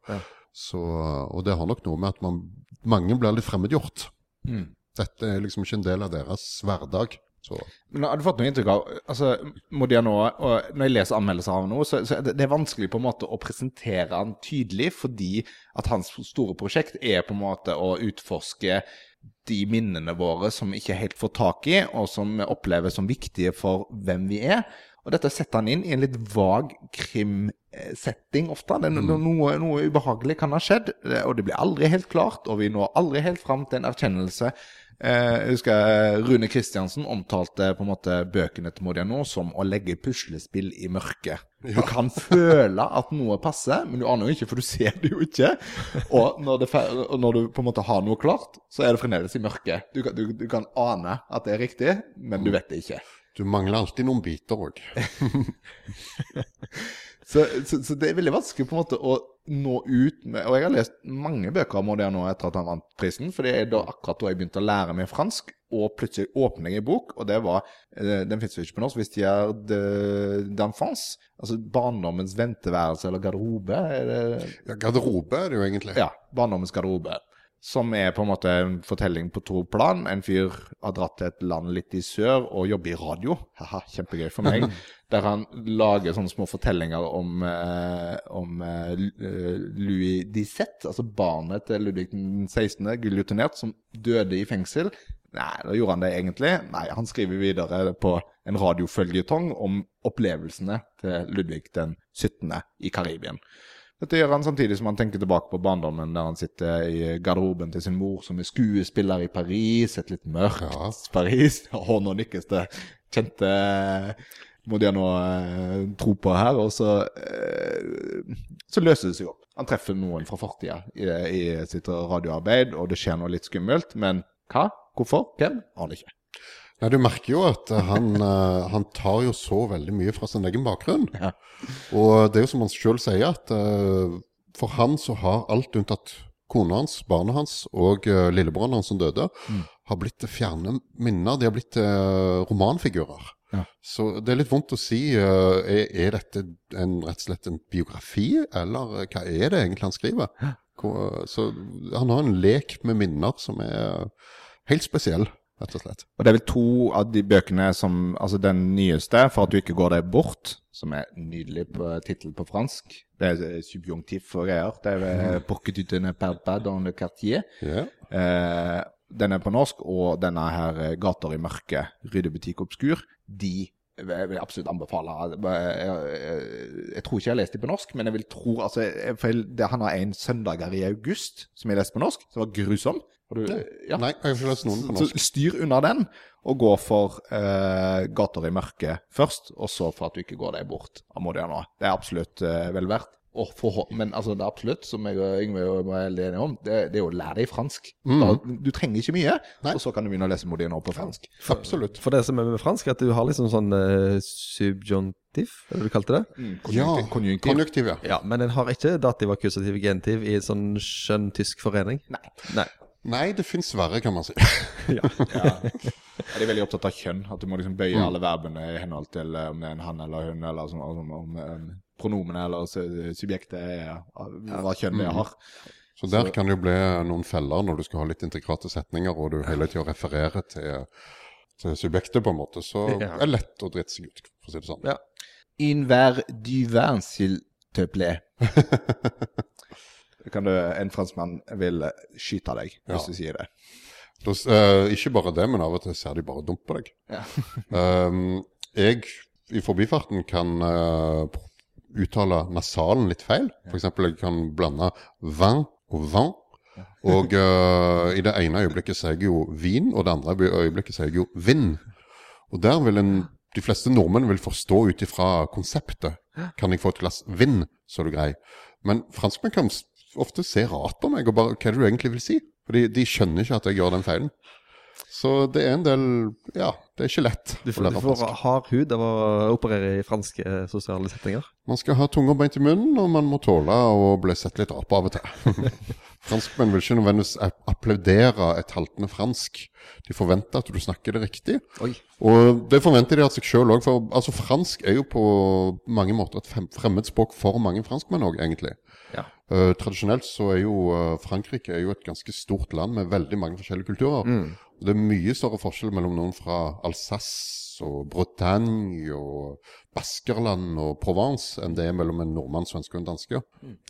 Så, og det har nok noe med at man, mange blir litt fremmedgjort. Mm. Dette er liksom ikke en del av deres hverdag. Så Men har du fått noe inntrykk av altså, Modiano, og Når jeg leser anmeldelser av noe, så, så det, det er vanskelig på en måte å presentere han tydelig, fordi at hans store prosjekt er på en måte å utforske de minnene våre som vi ikke helt får tak i, og som vi opplever som viktige for hvem vi er. Og dette setter han inn i en litt vag krimsetting ofte. Det no, noe, noe ubehagelig kan ha skjedd, eh, og det blir aldri helt klart, og vi når aldri helt fram til en erkjennelse. Eh, jeg husker Rune Kristiansen omtalte på en måte bøkene til Modiano som å legge puslespill i mørket. Du kan føle at noe passer, men du aner jo ikke, for du ser det jo ikke. Og når, når du på en måte har noe klart, så er det fremdeles i mørket. Du kan, du, du kan ane at det er riktig, men du vet det ikke. Du mangler alltid noen biter òg. Så, så, så det er veldig vanskelig på en måte å nå ut med Og jeg har lest mange bøker om Modier nå etter at han vant prisen, for det er da akkurat da jeg begynte å lære meg fransk. Og plutselig åpner jeg en bok, og det var eh, Den fins jo ikke på norsk. Hvis de er d'enfance, altså barndommens venteværelse eller garderobe. Er det Ja, garderobe er det jo egentlig. ja, barndommens garderobe. Som er på en måte en fortelling på to plan. En fyr har dratt til et land litt i sør og jobber i radio. Haha, kjempegøy for meg. Der han lager sånne små fortellinger om, eh, om eh, Louis Dissette, altså barnet til Ludvig den 16., giljotinert, som døde i fengsel. Nei, da gjorde han det egentlig. Nei, han skriver videre på en radioføljetong om opplevelsene til Ludvig den 17. i Karibien. Dette gjør han samtidig som han tenker tilbake på barndommen der han sitter i garderoben til sin mor, som er skuespiller i Paris, et litt mørkt Ja. Paris. Og nå nikkes det kjente må de nå eh, tro på her. Og så, eh, så løser det seg opp. Han treffer noen fra fortida i, i sitt radioarbeid, og det skjer noe litt skummelt. Men hva? Hvorfor? Hvem? Aner ikke. Nei, Du merker jo at eh, han, eh, han tar jo så veldig mye fra sin egen bakgrunn. Ja. Og det er jo som han sjøl sier, at eh, for han så har alt unntatt kona hans, barnet hans og lillebroren hans som døde, har blitt fjerne minner. De har blitt romanfigurer. Ja. Så det er litt vondt å si. er, er dette en, rett og slett en biografi, eller hva er det egentlig han skriver? Så han har en lek med minner som er helt spesiell, rett og slett. Og det er vel to av de bøkene som Altså den nyeste, 'For at du ikke går deg bort', som er nydelig tittel på fransk. Det er eh, subjunktiv og greier. Det er vel 'Pour que tu te ne perds pas dans le quartier'. Ja. Eh, den er på norsk, og denne her eh, 'Gater i mørket', 'Ryddebutikk obskur', de vil jeg absolutt anbefale. Jeg, jeg, jeg tror ikke jeg har lest dem på norsk, men jeg vil tro altså, jeg, for jeg- det, Han har en 'Søndager i august' som jeg leste på norsk, som var grusom. Du, ja. Nei, jeg har ikke lest noen på Så styr unna den, og gå for uh, 'Gater i mørket' først, og så for at du ikke går deg bort av Modiano. Det er absolutt uh, vel verdt. Og for, men altså, det er absolutt, som jeg og Yngve var veldig enige om, det, det er å lære deg fransk. Da, du trenger ikke mye, Nei. og så kan du begynne å lese Modiano på fransk. Absolutt. For det som er med fransk, at du har liksom sånn uh, subjunktiv, er det du kalte det? Mm, Konjunktiv. konjunktiv. konjunktiv, ja. Ja, men en har ikke dativ, akkusativ, genitiv i sånn skjønn tysk forening? Nei. Nei. Nei, det fins verre, kan man si. Ja. Ja, de er veldig opptatt av kjønn. At du må liksom bøye alle verbene i henhold til eh, om det er en han eller hun, eller sånn, om, om, om pronomene eller subjektet er hva kjønn det har. Så der kan det jo bli noen feller når du skal ha litt integrate setninger, og du hele tida refererer til, til subjektet, på en måte. Så Ja. er det lett å drite seg ut, for å si det sånn. Ja. In ver du vin, s'il te plaît. Kan du, en franskmann vil skyte deg hvis Ja. du sier det. Da s- eh, ikke bare det, men av og til ser de bare dumt på deg. Ja. Um, jeg i forbifarten kan uh, uttale nasalen litt feil. Eksempel jeg kan blande vin og vin. Og uh, i det ene øyeblikket sier jeg jo vin, og det andre øyeblikket sier jeg jo vind. Og der vil en, de fleste nordmenn vil forstå ut ifra konseptet. Kan jeg få et glass vind, så er du grei. Men franskmenn kan ofte ser rart på meg og bare Hva er det du egentlig vil si? Fordi de skjønner ikke at jeg gjør den feilen. Så det er en del Ja, det er ikke lett Du får, du får hard hud av å operere i franske eh, sosiale settinger. Man skal ha tunga beint i munnen, og man må tåle å bli sett litt rart på av og til. Franskmenn vil ikke nødvendigvis applaudere et haltende fransk. De forventer at du snakker det riktig. Oi. Og det forventer de av seg sjøl òg, for altså, fransk er jo på mange måter et fremmed fremmedspråk for mange franskmenn òg, egentlig. Ja. Uh, tradisjonelt så er jo uh, Frankrike er jo et ganske stort land med veldig mange forskjellige kulturer. Og Det er mye større forskjell mellom noen fra Alsace og Bretagne og Baskerland og Provence enn det er mellom en nordmann, svenske og en danske.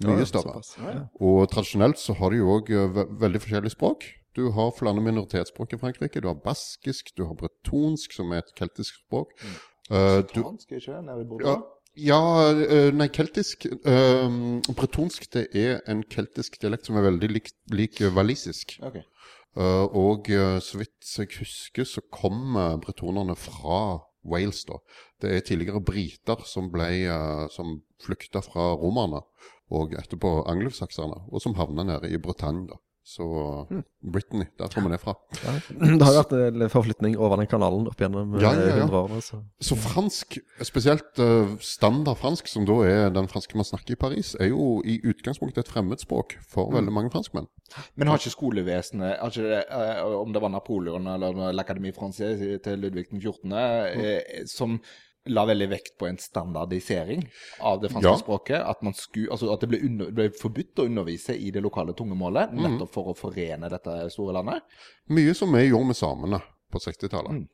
Mye større. Og tradisjonelt så har de jo òg veldig forskjellige språk. Du har flere minoritetsspråk i Frankrike. Du har baskisk, du har bretonsk, som er et keltisk språk. Eh, du, ikke? Nede i ja, Bordeaux? ja eh, nei, keltisk eh, Bretonsk det er en keltisk dialekt som er veldig lik, lik eh, walisisk. Ok. Eh, og eh, så vidt jeg husker, så kom bretonerne fra Wales, da. Det er tidligere briter som ble eh, Som flykta fra romerne, og etterpå angelsakserne, og som havna nede i Bretagne, da. Så Brittany, der kommer det fra. Ja. Det har jo vært en forflytning over den kanalen opp gjennom Ja, ja, ja. 100 årene. Så. Så fransk, spesielt eh, standard fransk, som da er den franske man snakker i Paris, er jo i utgangspunktet et fremmedspråk for veldig mange franskmenn. Men har ikke skolevesenet har ikke det, eh, Om det var Napoleon eller l'Académie Française til Ludvig den 14., eh, som la veldig vekt på en standardisering av det franske Ja. språket. At, man sku, altså at det ble, under, ble forbudt å undervise i det lokale tungemålet, nettopp for å forene dette store landet. Mye som vi gjorde med samene på 60-tallet.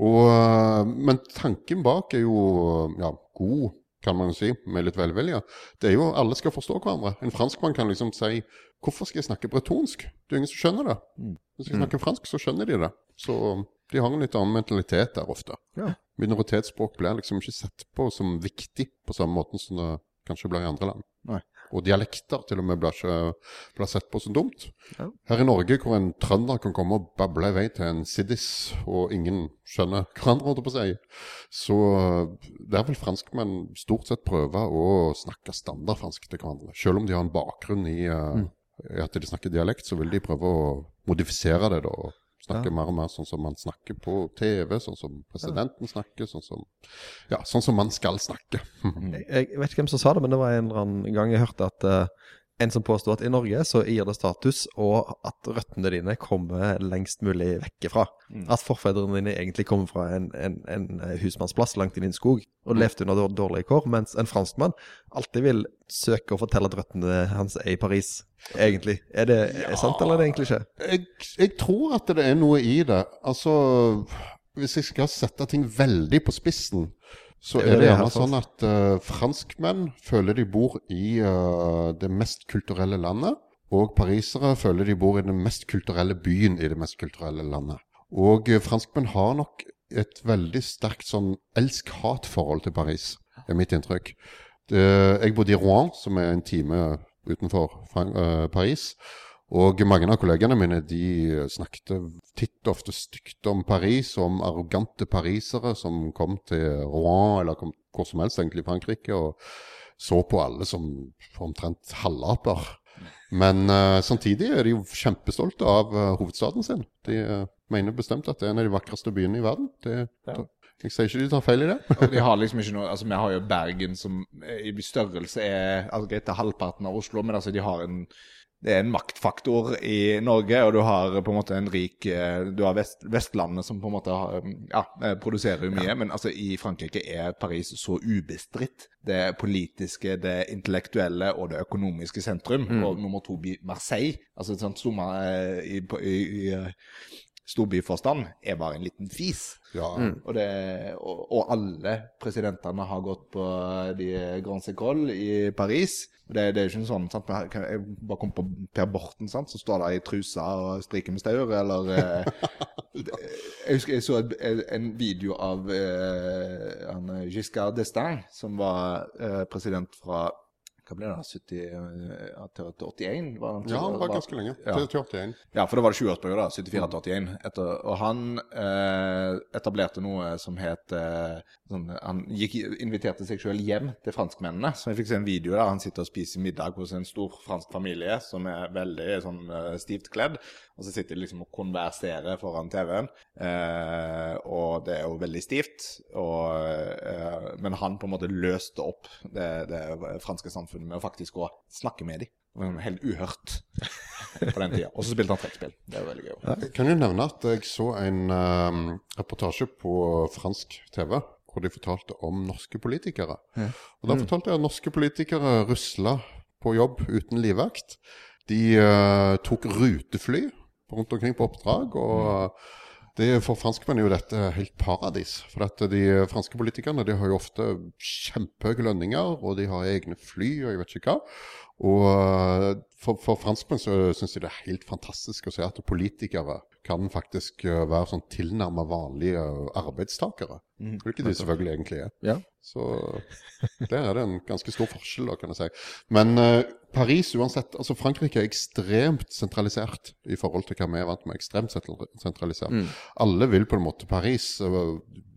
Og, eh, Men tanken bak er jo ja, god, kan man si, med litt velvilje. Det er jo alle skal forstå hverandre. En franskmann kan liksom si Hvorfor skal jeg snakke bretonsk? Det er ingen som skjønner det. Hvis jeg snakker fransk, så skjønner de det. Så de har en litt annen mentalitet der ofte. Ja. Minoritetsspråk blir liksom ikke sett på som viktig på samme måten som det kanskje blir i andre land. Nei. Og dialekter til og med blir ikke blir sett på som dumt. Ja. Her i Norge, hvor en trønder kan komme og bable i vei til en siddis, og ingen skjønner hverandre, holdt på å si, så eh, der vil franskmenn stort sett prøve å snakke standardfransk til hverandre. Selv om de har en bakgrunn i, mm. i at de snakker dialekt, så vil de prøve å modifisere det da. og Snakke mer og mer sånn som man snakker på TV, sånn som presidenten snakker, sånn som, ja, sånn som man skal snakke. Jeg, jeg vet ikke hvem som sa det, men det var en eller annen gang jeg hørte at eh, en som påstår at i Norge så gir det status, og at røttene dine kommer lengst mulig vekk fra. At forfedrene dine egentlig kommer fra en, en, en husmannsplass langt inn i en skog og levde under dårlige kår, mens en franskmann alltid vil søke å fortelle at røttene hans er i Paris. Egentlig. Er det er sant, eller er det egentlig ikke? Jeg, jeg tror at det er noe i det. Altså, hvis jeg skal sette ting veldig på spissen, så Det er det gjerne sånn at uh, franskmenn føler de bor i uh, det mest kulturelle landet, og parisere føler de bor i den mest kulturelle byen i det mest kulturelle landet. Og uh, franskmenn har nok et veldig sterkt sånn elsk-hat-forhold til Paris, er mitt inntrykk. Det, jeg bodde i Rouen, som er en time utenfor Paris. Og mange av kollegene mine de snakket titt og ofte stygt om Paris, om arrogante parisere som kom til Rouen eller kom hvor som helst egentlig i Frankrike, og så på alle som omtrent halvaper. Men uh, samtidig er de jo kjempestolte av uh, hovedstaden sin. De uh, mener bestemt at det er en av de vakreste byene i verden. Det, Jeg sier ikke de tar feil i det. De har liksom ikke noe Altså, vi har jo Bergen som i størrelse er altså greit, det er halvparten av Oslo, men altså, de har en det er en maktfaktor i Norge, og du har på en måte en rik eh, Du har Vest, Vestlandet som på en måte har, ja, eh, produserer jo mye, men altså i Frankrike er Paris så ubestridt. Det politiske, det intellektuelle og det økonomiske sentrum. Og nummer to blir Marseille. Altså sånn i, i, i storbyforstand er bare en liten fis. Ja, Og, det, og, og alle presidentene har gått på de Grand Secole i Paris. Og Det, det er jo ikke sånn sant? Jeg bare kom på Per Borten, sant? som står der i trusa og striker med staur, eller eh, Jeg husker jeg så et- en video av eh, eh, Giscard d'Estaing, som var eh, president fra hva ble det da, 70, eh, ja, til til 81? Var han, ja det var ganske lenge. Ja. Til 81. Ja, for det var det 20-årsperiode, 74 til 81. Etter, og han eh, etablerte noe som het eh, sånn, Han gikk, inviterte seg selv hjem til franskmennene. Så jeg fikk se en video der han sitter og spiser middag hos en stor fransk familie som er veldig sånn eh, stivt kledd. Og så sitter de liksom og konverserer foran TV-en. Eh, og det er jo veldig stivt. Og, eh, men han på en måte løste opp det, det franske samfunnet med å faktisk gå og snakke med dem. Helt uhørt på den tida. Og så spilte han trekkspill. Det er veldig gøy. Jeg kan jo nevne at jeg så en um, reportasje på fransk TV hvor de fortalte om norske politikere. Og Da fortalte jeg at norske politikere rusla på jobb uten livvakt. De uh, tok rutefly rundt omkring på oppdrag. og det, For franskmenn er jo dette helt paradis. For at de franske politikerne de har jo ofte kjempehøye lønninger, og de har egne fly og jeg vet ikke hva. Og for, for franskmenn så syns de det er helt fantastisk å se at politikere kan faktisk eh, være sånn tilnærma vanlige arbeidstakere. Hvilket de selvfølgelig egentlig er. Ja. Så der er det en ganske stor forskjell, da, kan jeg si. Men uh, Paris uansett Altså, Frankrike er ekstremt sentralisert i forhold til hva vi er vant med. Ekstremt sentralisert. sentralisert. Alle vil på en måte Paris. eh,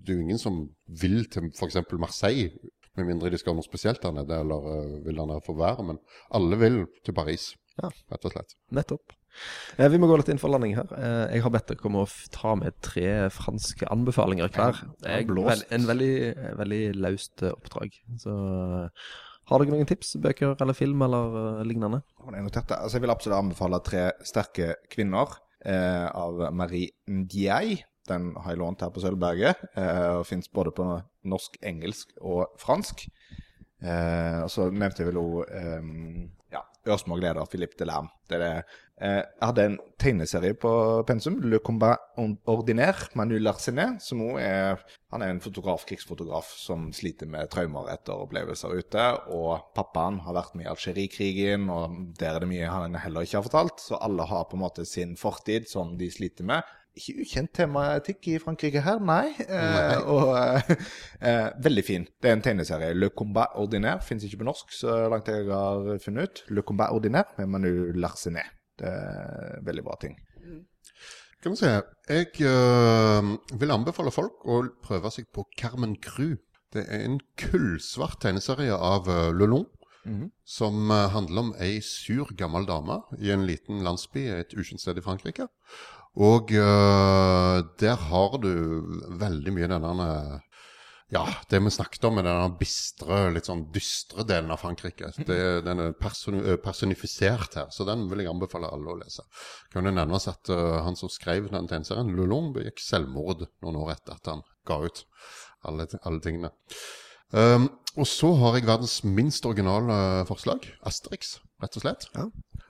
Det er jo ingen som vil til f.eks. Marseille, med mindre de skal ha noe spesielt der nede, eller uh, vil der nede få være. Men alle vil til Paris. Ja. rett og slett. Nettopp. Eh, vi må gå litt inn for landing her. Eh, jeg har bedt dere om å ta med tre franske anbefalinger hver. Er vel, en veldig, veldig løst eh, oppdrag. Så eh, har dere noen tips? Bøker eller film eller eh, lignende? Det. Altså, jeg vil absolutt anbefale Tre sterke kvinner eh, av Marie Ndiaye. Den har jeg lånt her på Sølvberget, eh, og fins både på norsk, engelsk og fransk. Eh, og så nevnte jeg vel òg eh, ja, 'Ørsmå gleder' Philippe Delerme. Det er det. Eh, jeg hadde en tegneserie på pensum, 'Le combat ordinaire', Manu Larsenet, som er Han er en fotograf, krigsfotograf som sliter med traumer etter opplevelser ute. Og pappaen har vært med i Algerie-krigen, og der er det mye han heller ikke har fortalt. Så alle har på en måte sin fortid som de sliter med. Ikke ukjent tematikk i Frankrike her, nei. Eh, og eh, eh, veldig fin. Det er en tegneserie. Le Combat Ordinaire fins ikke på norsk, så langt jeg har funnet ut. Le Combat Ordinaire med Manu Larsenet. Det er veldig bra ting. Kan vi se. Jeg øh, vil anbefale folk å prøve seg på Carmen Crew. Det er en kullsvart tegneserie av uh, Lelon. Som uh, handler om ei sur, gammel dame i en liten landsby et ukjent sted i Frankrike. Og uh, der har du veldig mye denne ja, det vi snakket om er den bistre, litt sånn dystre delen av Frankrike. Det, den er personi personifisert her, så den vil jeg anbefale alle å lese. Kan jo nevnes at uh, han som skrev den tegneserien, Lulong, begikk selvmord noen år etter at han ga ut alle, alle tingene. Um, og så har jeg verdens minst originale forslag. Asterix, rett og slett.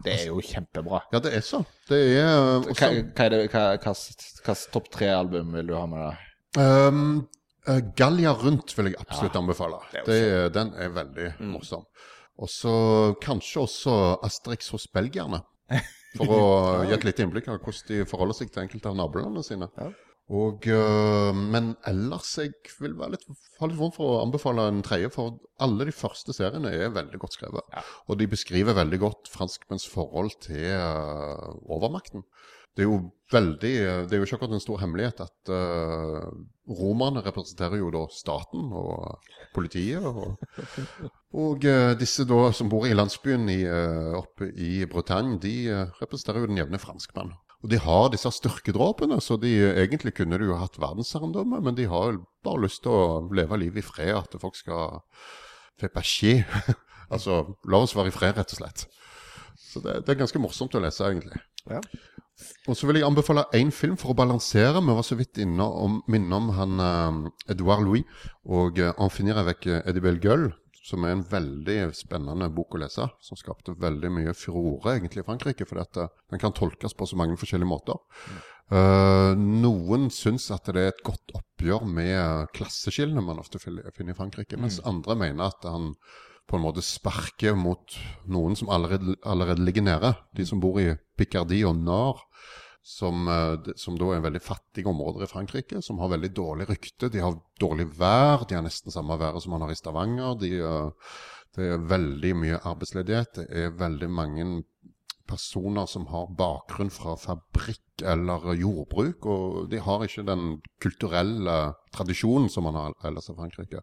Det er jo kjempebra. Ja, det er så. Det er uh, Hva, også, hva er det, hva, hva topp tre-album vil du ha med deg? Um, uh, Gallia Rundt vil jeg absolutt anbefale. det er Det, den er veldig morsom. Og så kanskje også Asterix hos belgierne. For å gi et lite innblikk av hvordan de forholder seg til enkelte av nabolandene sine. Og, uh, men ellers jeg vil være litt, ha litt vondt for å anbefale en tredje, for alle de første seriene er veldig godt skrevet. Og de beskriver veldig godt franskmenns forhold til uh, overmakten. Det er jo veldig Det er jo ikke akkurat en stor hemmelighet at uh, romerne representerer jo da staten og politiet. Og, og uh, disse da som bor i landsbyen i, uh, oppe i Bretagne, de representerer jo den jevne franskmann. Og de har disse styrkedråpene, så de egentlig kunne de jo hatt verdensherredømme, men de har jo bare lyst til å leve livet i fred, at folk skal fait altså la oss være i fred, rett og slett. Så det, det er ganske morsomt å lese, egentlig. Ja. Og så vil jeg anbefale én film for å balansere. Vi var så vidt inne og minne om han eh, Edouard Louis og uh, 'En finir avec Edibel Gull som er en veldig spennende bok å lese. Som skapte veldig mye furore egentlig i Frankrike, fordi at eh, den kan tolkes på så mange forskjellige måter. Eh, noen syns at det er et godt oppgjør med klasseskillene man ofte finner i Frankrike, mens andre mener at han på en måte sparker mot noen som allerede, allerede ligger nede. De som bor i Picardie og Nord, som, eh, som da er veldig fattige områder i Frankrike, som har veldig dårlig rykte. De har dårlig vær, de har nesten samme været som man har i Stavanger. De, eh, det er veldig mye arbeidsledighet. Det er veldig mange personer som har bakgrunn fra fabrikk eller jordbruk, og de har ikke den kulturelle tradisjonen som man har ellers i Frankrike.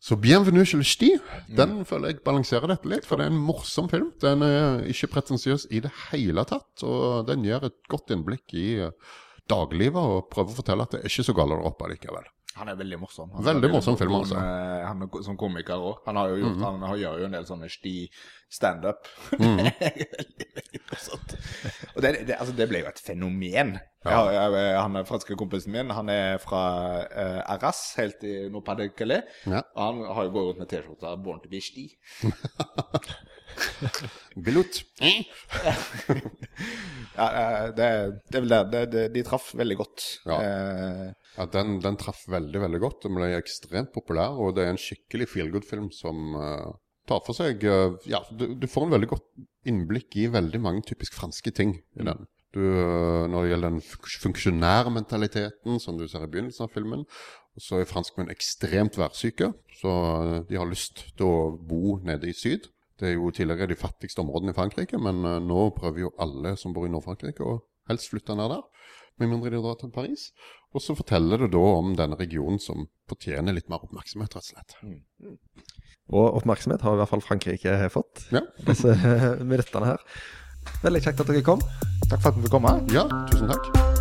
Så 'Bienvenue chez le Sti' den føler jeg balanserer dette litt, for det er en morsom film. Den er ikke pretensiøs i det hele tatt, og den gir et godt innblikk i eh, daglivet og prøver å fortelle at det er ikke så galt der oppe likevel. Han er veldig morsom. Han Veldig morsom film, altså. med- Han er som komiker òg. Han har jo gjort, han gjør jo en del sånne sti standup. Mhm. veldig, veldig morsomt. Og det, det, altså, det ble jo et fenomen. Jeg jeg, han er franske kompisen min. Han er fra uh, Arras, helt i Nord-Pas-de-Calais. Ja. Og han har jo gått rundt med T-skjorta 'Born to be sti'. Pilot. Ja, eh, det, det er vel det. det, de traff veldig godt. Ja. Eh, Ja, den, den traff veldig, veldig godt. Den ble ekstremt populær, og det er en skikkelig feel good-film som uh, tar for seg uh, Ja, du, du får en veldig godt innblikk i veldig mange typisk franske ting i den. Du, uh, når det gjelder den funksjonære funksjonærmentaliteten som du ser i begynnelsen av filmen, så er franskmenn ekstremt værsyke. Så de har lyst til å bo nede i syd. Det er jo tidligere de fattigste områdene i Frankrike, men eh, nå prøver jo alle som bor i Nord-Frankrike å helst flytte ned der. med mindre de drar til Paris. Og så forteller det da om denne regionen som fortjener litt mer oppmerksomhet, rett og slett. Og oppmerksomhet har i hvert fall Frankrike fått, Ja, disse dette her. Veldig kjekt at dere kom. Takk for at vi fikk komme. ja tusen takk.